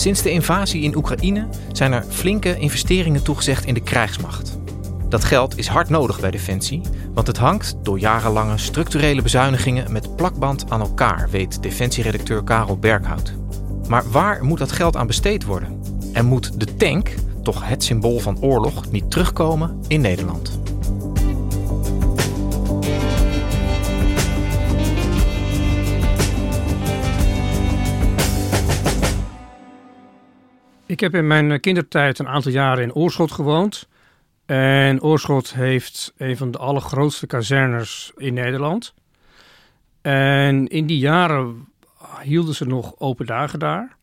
Sinds de invasie in Oekraïne zijn er flinke investeringen toegezegd in de krijgsmacht. Dat geld is hard nodig bij Defensie, want het hangt door jarenlange structurele bezuinigingen met plakband aan elkaar, weet Defensieredacteur Karel Berghout. Maar waar moet dat geld aan besteed worden? En moet de tank, toch het symbool van oorlog, niet terugkomen in Nederland? Ik heb in mijn kindertijd een aantal jaren in Oorschot gewoond. En Oorschot heeft een van de allergrootste kazernes in Nederland. En in die jaren hielden ze nog open dagen daar.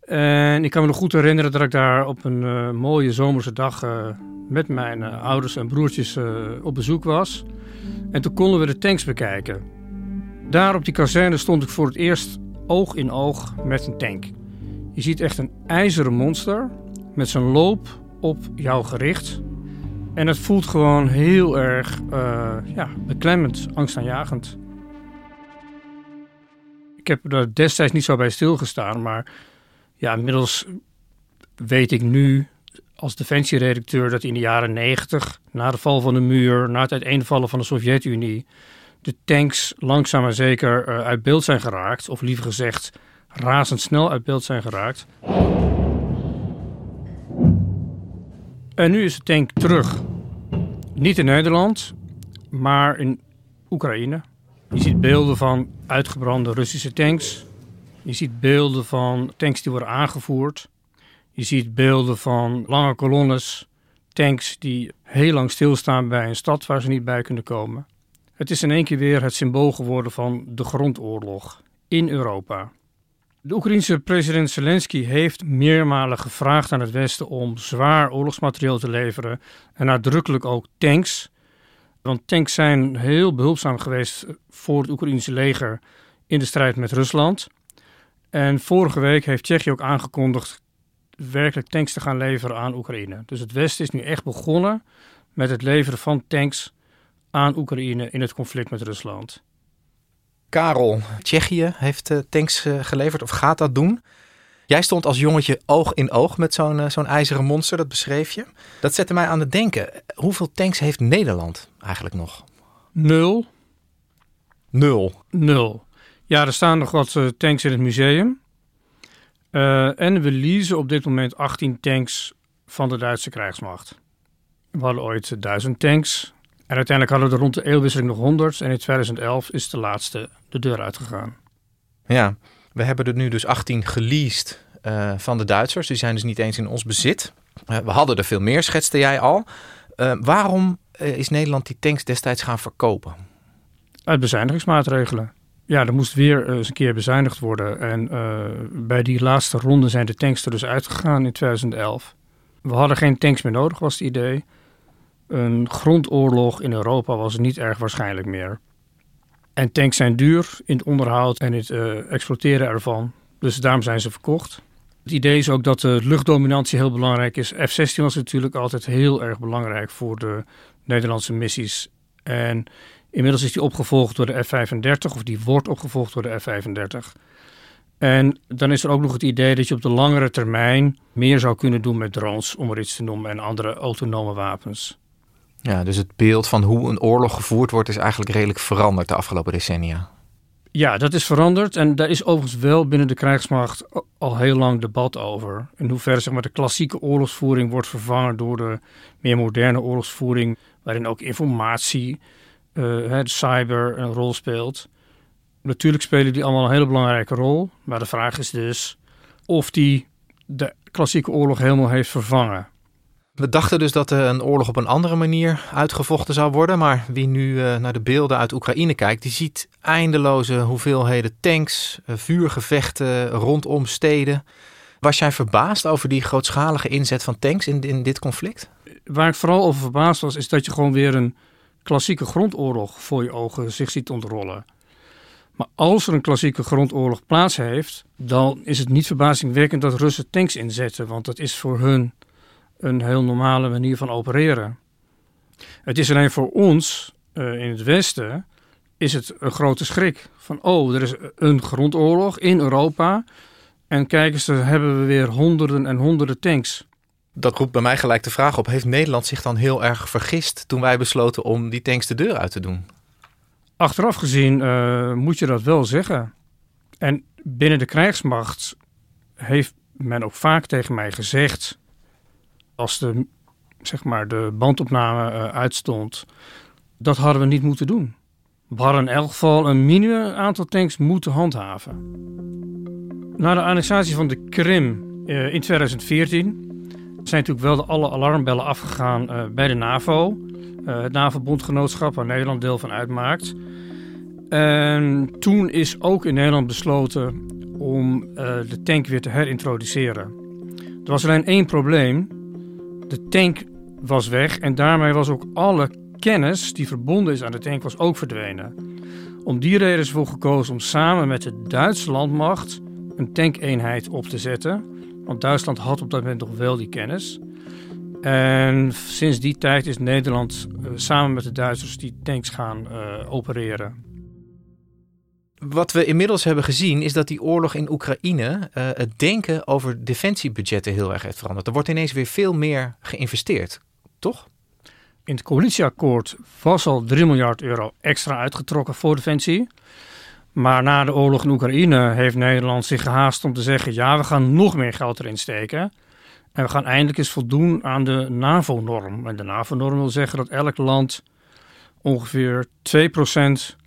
En ik kan me nog goed herinneren dat ik daar op een uh, mooie zomerse dag uh, met mijn uh, ouders en broertjes op bezoek was. En toen konden we de tanks bekijken. Daar op die kazerne stond ik voor het eerst oog in oog met een tank. Je ziet echt een ijzeren monster met zijn loop op jou gericht. En het voelt gewoon heel erg uh, ja, beklemmend, angstaanjagend. Ik heb er destijds niet zo bij stilgestaan, maar ja, inmiddels weet ik nu als defensieredacteur dat in de jaren 90, na de val van de muur, na het uiteenvallen van de Sovjet-Unie, de tanks langzaam maar zeker uh, uit beeld zijn geraakt. Of liever gezegd, razendsnel uit beeld zijn geraakt. En nu is de tank terug. Niet in Nederland, maar in Oekraïne. Je ziet beelden van uitgebrande Russische tanks. Je ziet beelden van tanks die worden aangevoerd. Je ziet beelden van lange kolonnes, tanks die heel lang stilstaan bij een stad waar ze niet bij kunnen komen. Het is in één keer weer het symbool geworden van de grondoorlog in Europa. De Oekraïense president Zelensky heeft meermalen gevraagd aan het Westen om zwaar oorlogsmateriaal te leveren en nadrukkelijk ook tanks. Want tanks zijn heel behulpzaam geweest voor het Oekraïense leger in de strijd met Rusland. En vorige week heeft Tsjechië ook aangekondigd werkelijk tanks te gaan leveren aan Oekraïne. Dus het Westen is nu echt begonnen met het leveren van tanks aan Oekraïne in het conflict met Rusland. Karel, Tsjechië heeft uh, tanks uh, geleverd of gaat dat doen. Jij stond als jongetje oog in oog met zo'n uh, zo'n ijzeren monster, dat beschreef je. Dat zette mij aan het denken. Hoeveel tanks heeft Nederland eigenlijk nog? Nul. Nul? Nul. Ja, er staan nog wat tanks in het museum. en we leasen op dit moment 18 tanks van de Duitse krijgsmacht. We hadden ooit 1000 tanks. En uiteindelijk hadden we er rond de eeuwwisseling nog 100 en in 2011 is de laatste de deur uitgegaan. Ja, we hebben er nu dus 18 geleased uh, van de Duitsers. Die zijn dus niet eens in ons bezit. Uh, we hadden er veel meer, schetste jij al. Uh, waarom is Nederland die tanks destijds gaan verkopen? Uit bezuinigingsmaatregelen. Ja, er moest weer eens een keer bezuinigd worden. En bij die laatste ronde zijn de tanks er dus uitgegaan in 2011. We hadden geen tanks meer nodig, was het idee. Een grondoorlog in Europa was niet erg waarschijnlijk meer. En tanks zijn duur in het onderhoud en het uh, exploiteren ervan. Dus daarom zijn ze verkocht. Het idee is ook dat de luchtdominantie heel belangrijk is. F-16 was natuurlijk altijd heel erg belangrijk voor de Nederlandse missies. En inmiddels is die opgevolgd door de F-35, of die wordt opgevolgd door de F-35. En dan is er ook nog het idee dat je op de langere termijn meer zou kunnen doen met drones, om er iets te noemen, en andere autonome wapens. Ja, dus het beeld van hoe een oorlog gevoerd wordt is eigenlijk redelijk veranderd de afgelopen decennia. Ja, dat is veranderd. En daar is overigens wel binnen de krijgsmacht al heel lang debat over. In hoeverre zeg maar, de klassieke oorlogsvoering wordt vervangen door de meer moderne oorlogsvoering, waarin ook informatie, uh, cyber een rol speelt. Natuurlijk spelen die allemaal een hele belangrijke rol. Maar de vraag is dus of die de klassieke oorlog helemaal heeft vervangen. We dachten dus dat een oorlog op een andere manier uitgevochten zou worden. Maar wie nu naar de beelden uit Oekraïne kijkt, die ziet eindeloze hoeveelheden tanks, vuurgevechten rondom steden. Was jij verbaasd over die grootschalige inzet van tanks in, in dit conflict? Waar ik vooral over verbaasd was, is dat je gewoon weer een klassieke grondoorlog voor je ogen zich ziet ontrollen. Maar als er een klassieke grondoorlog plaats heeft, dan is het niet verbazingwekkend dat Russen tanks inzetten, want dat is voor hun een heel normale manier van opereren. Het is alleen voor ons uh, in het Westen is het een grote schrik van oh, er is een grondoorlog in Europa en kijk eens, dan hebben we weer honderden en honderden tanks. Dat roept bij mij gelijk de vraag op: heeft Nederland zich dan heel erg vergist toen wij besloten om die tanks de deur uit te doen? Achteraf gezien uh, moet je dat wel zeggen. En binnen de krijgsmacht heeft men ook vaak tegen mij gezegd, als de, zeg maar, de bandopname uh, uitstond, dat hadden we niet moeten doen. We hadden in elk geval een minimum aantal tanks moeten handhaven. Na de annexatie van de Krim uh, in 2014 zijn natuurlijk wel de alle alarmbellen afgegaan uh, bij de NAVO. Het NAVO-bondgenootschap waar Nederland deel van uitmaakt. En toen is ook in Nederland besloten om de tank weer te herintroduceren. Er was alleen één probleem. De tank was weg en daarmee was ook alle kennis die verbonden is aan de tank was ook verdwenen. Om die reden is ervoor gekozen om samen met de Duitse landmacht een tankeenheid op te zetten. Want Duitsland had op dat moment nog wel die kennis. En sinds die tijd is Nederland uh, samen met de Duitsers die tanks gaan uh, opereren. Wat we inmiddels hebben gezien is dat die oorlog in Oekraïne uh, het denken over defensiebudgetten heel erg heeft veranderd. Er wordt ineens weer veel meer geïnvesteerd, toch? In het coalitieakkoord was al 3 miljard euro extra uitgetrokken voor defensie. Maar na de oorlog in Oekraïne heeft Nederland zich gehaast om te zeggen: ja, we gaan nog meer geld erin steken. En we gaan eindelijk eens voldoen aan de NAVO-norm. En de NAVO-norm wil zeggen dat elk land ongeveer 2%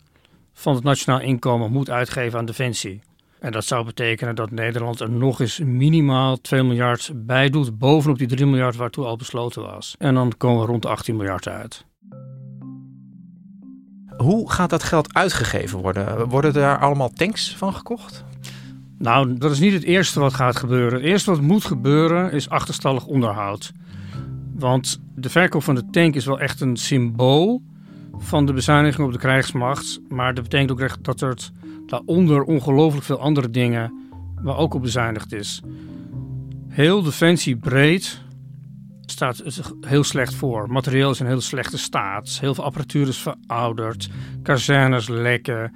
van het nationaal inkomen moet uitgeven aan defensie. En dat zou betekenen dat Nederland er nog eens minimaal 2 miljard bij doet, bovenop die 3 miljard waartoe al besloten was. En dan komen we rond de 18 miljard uit. Hoe gaat dat geld uitgegeven worden? Worden daar allemaal tanks van gekocht? Nou, dat is niet het eerste wat gaat gebeuren. Het eerste wat moet gebeuren is achterstallig onderhoud. Want de verkoop van de tank is wel echt een symbool van de bezuiniging op de krijgsmacht. Maar dat betekent ook dat er daaronder ongelooflijk veel andere dingen waar ook op bezuinigd is. Heel defensie breed staat het heel slecht voor. Materieel is in heel slechte staat. Heel veel apparatuur is verouderd. Kazernes lekken.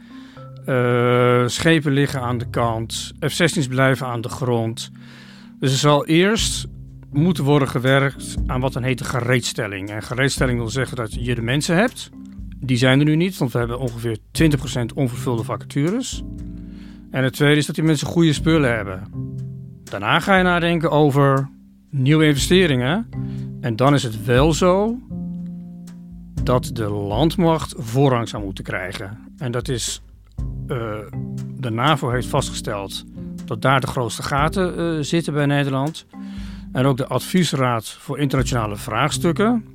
Uh, schepen liggen aan de kant. F-16's blijven aan de grond. Dus er zal eerst moeten worden gewerkt aan wat dan heet gereedstelling. En gereedstelling wil zeggen dat je de mensen hebt. Die zijn er nu niet, want we hebben ongeveer 20% onvervulde vacatures. En het tweede is dat die mensen goede spullen hebben. Daarna ga je nadenken over nieuwe investeringen. En dan is het wel zo dat de landmacht voorrang zou moeten krijgen. En dat is, uh, de NAVO heeft vastgesteld dat daar de grootste gaten uh, zitten bij Nederland. En ook de Adviesraad voor Internationale Vraagstukken.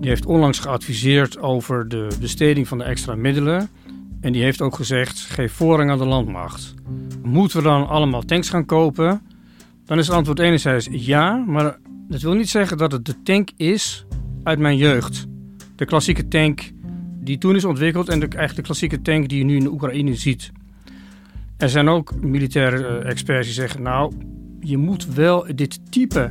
Die heeft onlangs geadviseerd over de besteding van de extra middelen. En die heeft ook gezegd: geef voorrang aan de landmacht. Moeten we dan allemaal tanks gaan kopen? Dan is het antwoord enerzijds ja, maar dat wil niet zeggen dat het de tank is uit mijn jeugd. De klassieke tank die toen is ontwikkeld en de, eigenlijk de klassieke tank die je nu in de Oekraïne ziet. Er zijn ook militaire eh, experts die zeggen: Nou, je moet wel dit type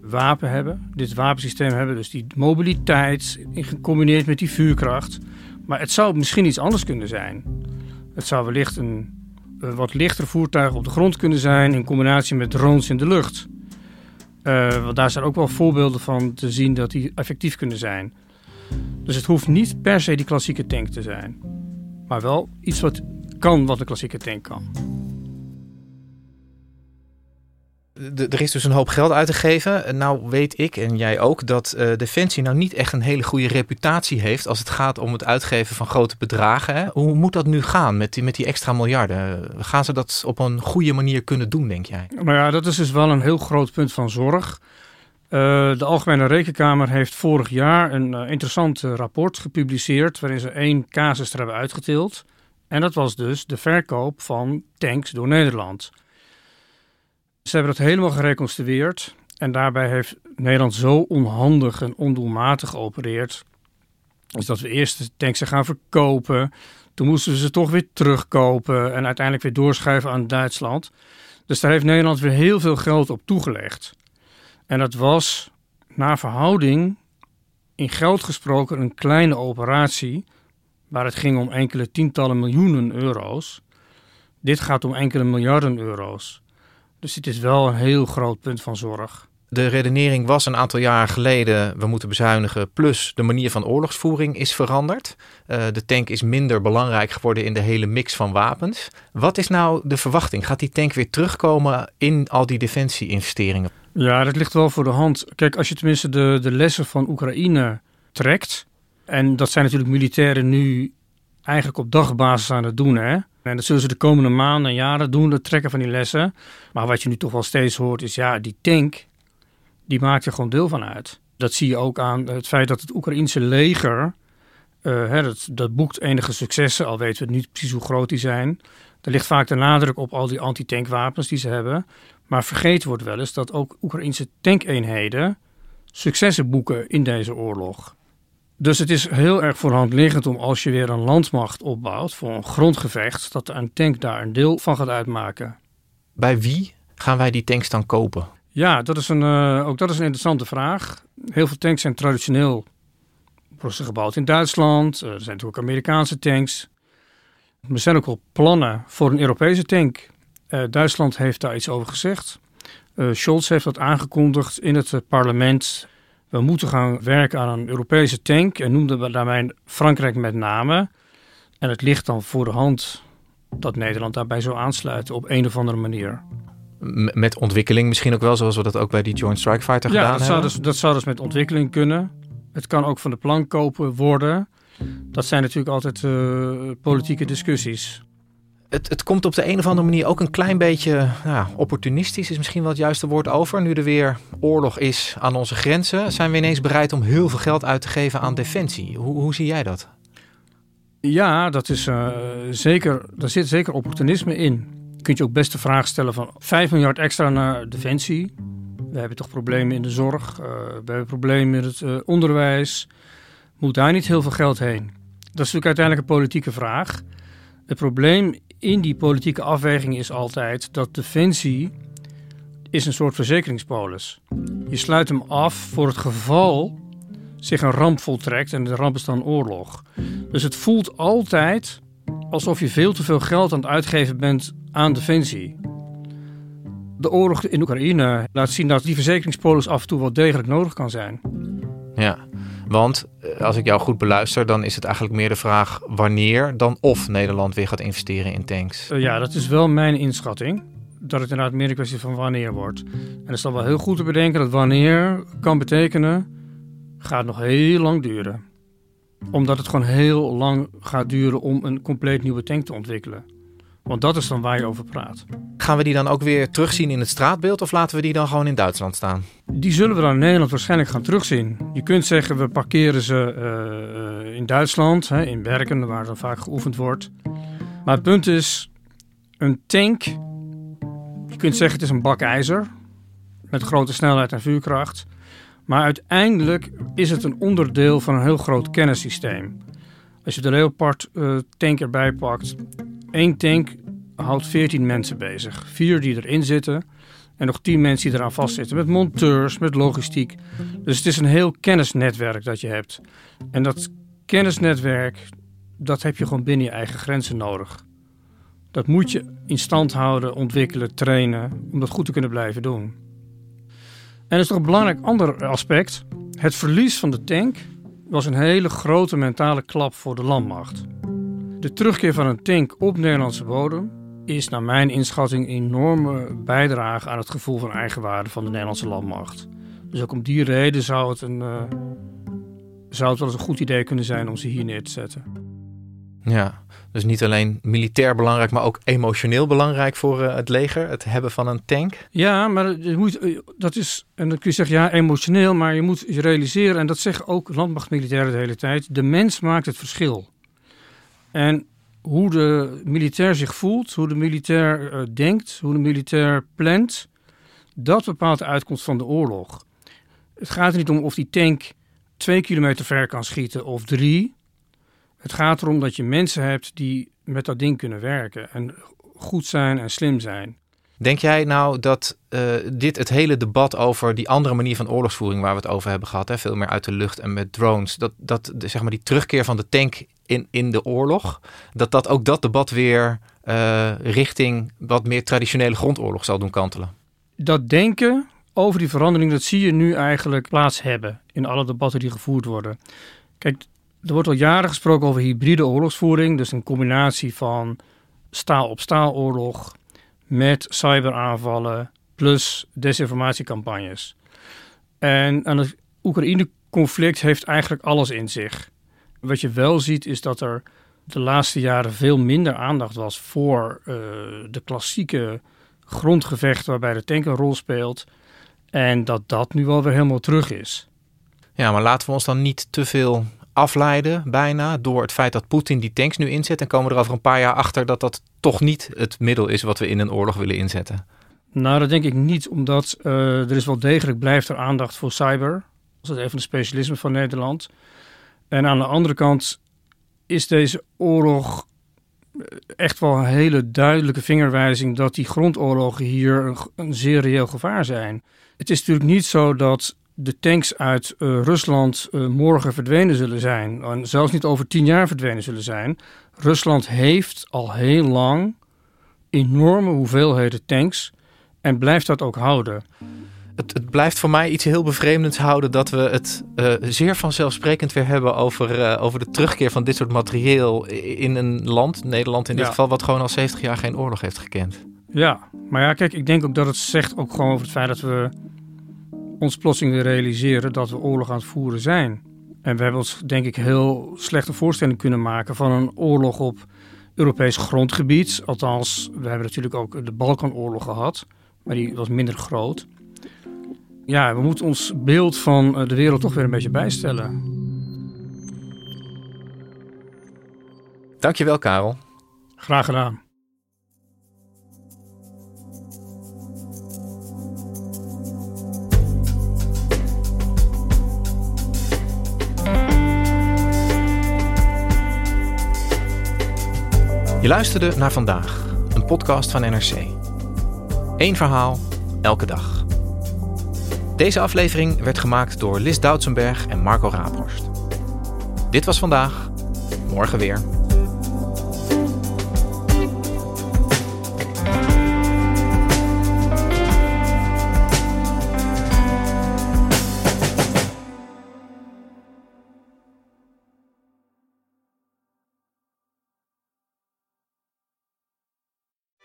wapen hebben, dit wapensysteem hebben, dus die mobiliteit gecombineerd met die vuurkracht. Maar het zou misschien iets anders kunnen zijn. Het zou wellicht een wat lichter voertuig op de grond kunnen zijn in combinatie met drones in de lucht. Uh, want daar zijn ook wel voorbeelden van te zien dat die effectief kunnen zijn. Dus het hoeft niet per se die klassieke tank te zijn. Maar wel iets wat kan wat een klassieke tank kan er is dus een hoop geld uit te geven. Nou weet ik en jij ook dat uh, Defensie nou niet echt een hele goede reputatie heeft als het gaat om het uitgeven van grote bedragen. Hè? Hoe moet dat nu gaan met die, met die extra miljarden? Gaan ze dat op een goede manier kunnen doen, denk jij? Nou ja, dat is dus wel een heel groot punt van zorg. Uh, de Algemene Rekenkamer heeft vorig jaar een uh, interessant rapport gepubliceerd waarin ze één casus er hebben uitgetild. En dat was dus de verkoop van tanks door Nederland. Ze hebben dat helemaal gereconstrueerd en daarbij heeft Nederland zo onhandig en ondoelmatig geopereerd. Dus dat we eerst de tanks gaan verkopen, toen moesten we ze toch weer terugkopen en uiteindelijk weer doorschuiven aan Duitsland. Dus daar heeft Nederland weer heel veel geld op toegelegd. En dat was naar verhouding in geld gesproken een kleine operatie, waar het ging om enkele tientallen miljoenen euro's. Dit gaat om enkele miljarden euro's. Dus dit is wel een heel groot punt van zorg. De redenering was een aantal jaar geleden: we moeten bezuinigen. Plus de manier van oorlogsvoering is veranderd. Uh, de tank is minder belangrijk geworden in de hele mix van wapens. Wat is nou de verwachting? Gaat die tank weer terugkomen in al die defensie-investeringen? Ja, dat ligt wel voor de hand. Kijk, als je tenminste de, de lessen van Oekraïne trekt. En dat zijn natuurlijk militairen nu eigenlijk op dagbasis aan het doen. Hè? En dat zullen ze de komende maanden en jaren doen, het trekken van die lessen. Maar wat je nu toch wel steeds hoort is, ja, die tank, die maakt er gewoon deel van uit. Dat zie je ook aan het feit dat het Oekraïense leger, uh, hè, dat, dat boekt enige successen, al weten we niet precies hoe groot die zijn. Er ligt vaak de nadruk op al die anti-tankwapens die ze hebben. Maar vergeten wordt wel eens dat ook Oekraïnse tankeenheden successen boeken in deze oorlog. Dus het is heel erg voor hand liggend om als je weer een landmacht opbouwt voor een grondgevecht, dat een tank daar een deel van gaat uitmaken. Bij wie gaan wij die tanks dan kopen? Ja, dat is een, uh, ook dat is een interessante vraag. Heel veel tanks zijn traditioneel gebouwd in Duitsland. Uh, er zijn natuurlijk Amerikaanse tanks. Er zijn ook wel plannen voor een Europese tank. Uh, Duitsland heeft daar iets over gezegd. Scholz heeft dat aangekondigd in het parlement we moeten gaan werken aan een Europese tank en noemden daarbij Frankrijk met name. En het ligt dan voor de hand dat Nederland daarbij zou aansluiten op een of andere manier. met ontwikkeling misschien ook wel, zoals we dat ook bij die Joint Strike Fighter gedaan dat hebben? Ja, dus, dat zou dus met ontwikkeling kunnen. Het kan ook van de plank kopen worden. Dat zijn natuurlijk altijd uh, politieke discussies het, het komt op de een of andere manier ook een klein beetje opportunistisch, is misschien wel het juiste woord over. Nu er weer oorlog is aan onze grenzen, zijn we ineens bereid om heel veel geld uit te geven aan defensie. Hoe, hoe zie jij dat? Ja, dat is, uh, zeker, daar zit zeker opportunisme in. Je kunt je ook best de vraag stellen van 5 miljard extra naar defensie. We hebben toch problemen in de zorg, uh, we hebben problemen in het uh, onderwijs. Moet daar niet heel veel geld heen? Dat is natuurlijk uiteindelijk een politieke vraag. Het probleem in die politieke afweging is altijd dat defensie is een soort verzekeringspolis. Je sluit hem af voor het geval zich een ramp voltrekt en de ramp is dan oorlog. Dus het voelt altijd alsof je veel te veel geld aan het uitgeven bent aan defensie. De oorlog in Oekraïne laat zien dat die verzekeringspolis af en toe wel degelijk nodig kan zijn. Ja, want eh, als ik jou goed beluister, dan is het eigenlijk meer de vraag wanneer dan of Nederland weer gaat investeren in tanks. Uh, ja, dat is wel mijn inschatting. Dat het inderdaad meer een kwestie van wanneer wordt. En het is dan wel heel goed te bedenken dat wanneer kan betekenen, gaat nog heel lang duren. Omdat het gewoon heel lang gaat duren om een compleet nieuwe tank te ontwikkelen. Want dat is dan waar je over praat. Gaan we die dan ook weer terugzien in het straatbeeld of laten we die dan gewoon in Duitsland staan? Die zullen we dan in Nederland waarschijnlijk gaan terugzien. Je kunt zeggen we parkeren ze uh, in Duitsland, hè, in Berken, waar dan vaak geoefend wordt. Maar het punt is, een tank, je kunt zeggen het is een bak ijzer met grote snelheid en vuurkracht. Maar uiteindelijk is het een onderdeel van een heel groot kennissysteem. Als je de Leopard uh, tank erbij pakt, één tank houdt 14 mensen bezig. Vier die erin zitten en nog 10 mensen die eraan vastzitten. Met monteurs, met logistiek. Dus het is een heel kennisnetwerk dat je hebt. En dat kennisnetwerk, dat heb je gewoon binnen je eigen grenzen nodig. Dat moet je in stand houden, ontwikkelen, trainen, om dat goed te kunnen blijven doen. En er is nog een belangrijk ander aspect. Het verlies van de tank was een hele grote mentale klap voor de landmacht. De terugkeer van een tank op Nederlandse bodem is naar mijn inschatting een enorme bijdrage aan het gevoel van eigenwaarde van de Nederlandse landmacht. Dus ook om die reden zou het, een, uh, zou het wel eens een goed idee kunnen zijn om ze hier neer te zetten. Ja, dus niet alleen militair belangrijk, maar ook emotioneel belangrijk voor uh, het leger, het hebben van een tank. Ja, maar je moet, eh, dat is, en dan kun je zeggen, ja, emotioneel, maar je moet je realiseren, en dat zeggen ook landmachtmilitairen de hele tijd, de mens maakt het verschil. En hoe de militair zich voelt, hoe de militair uh, denkt, hoe de militair plant, dat bepaalt de uitkomst van de oorlog. Het gaat er niet om of die tank twee kilometer ver kan schieten of drie. Het gaat erom dat je mensen hebt die met dat ding kunnen werken en goed zijn en slim zijn. Denk jij nou dat uh, dit het hele debat over die andere manier van oorlogsvoering waar we het over hebben gehad, hè, veel meer uit de lucht en met drones, dat, dat zeg maar die terugkeer van de tank in, in de oorlog, dat dat ook dat debat weer uh, richting wat meer traditionele grondoorlog zal doen kantelen? Dat denken over die verandering, dat zie je nu eigenlijk plaats hebben in alle debatten die gevoerd worden. Kijk, er wordt al jaren gesproken over hybride oorlogsvoering, dus een combinatie van staal op staal oorlog met cyberaanvallen plus desinformatiecampagnes. En aan het Oekraïne-conflict heeft eigenlijk alles in zich. Wat je wel ziet is dat er de laatste jaren veel minder aandacht was voor uh, de klassieke grondgevecht waarbij de tank een rol speelt. En dat dat nu wel weer helemaal terug is. Ja, maar laten we ons dan niet te veel afleiden, bijna, door het feit dat Poetin die tanks nu inzet. En komen we er over een paar jaar achter dat dat toch niet het middel is wat we in een oorlog willen inzetten. Nou, dat denk ik niet, omdat uh, er is wel degelijk blijft er aandacht voor cyber. Dat is een van de specialismen van Nederland. En aan de andere kant is deze oorlog echt wel een hele duidelijke vingerwijzing dat die grondoorlogen hier een, een zeer reëel gevaar zijn. Het is natuurlijk niet zo dat de tanks uit uh, Rusland uh, morgen verdwenen zullen zijn. En zelfs niet over tien jaar verdwenen zullen zijn. Rusland heeft al heel lang enorme hoeveelheden tanks en blijft dat ook houden. Het, het, blijft voor mij iets heel bevreemdends houden dat we het uh, zeer vanzelfsprekend weer hebben over, over de terugkeer van dit soort materieel in een land, Nederland in dit ja. geval, wat gewoon al 70 jaar geen oorlog heeft gekend. Ja, maar ja, kijk, ik denk ook dat het zegt ook gewoon over het feit dat we ons plotseling realiseren dat we oorlog aan het voeren zijn. En we hebben ons denk ik heel slechte voorstelling kunnen maken van een oorlog op Europees grondgebied. Althans, we hebben natuurlijk ook de Balkanoorlog gehad, maar die was minder groot. Ja, we moeten ons beeld van eh, de wereld toch weer een beetje bijstellen. Dankjewel, Karel. Graag gedaan. Je luisterde naar vandaag, een podcast van NRC. Eén verhaal, elke dag. Deze aflevering werd gemaakt door Lis Doutsenberg en Marco Raaphorst. Dit was vandaag, morgen weer.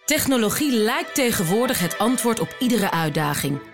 Technologie lijkt tegenwoordig het antwoord op iedere uitdaging.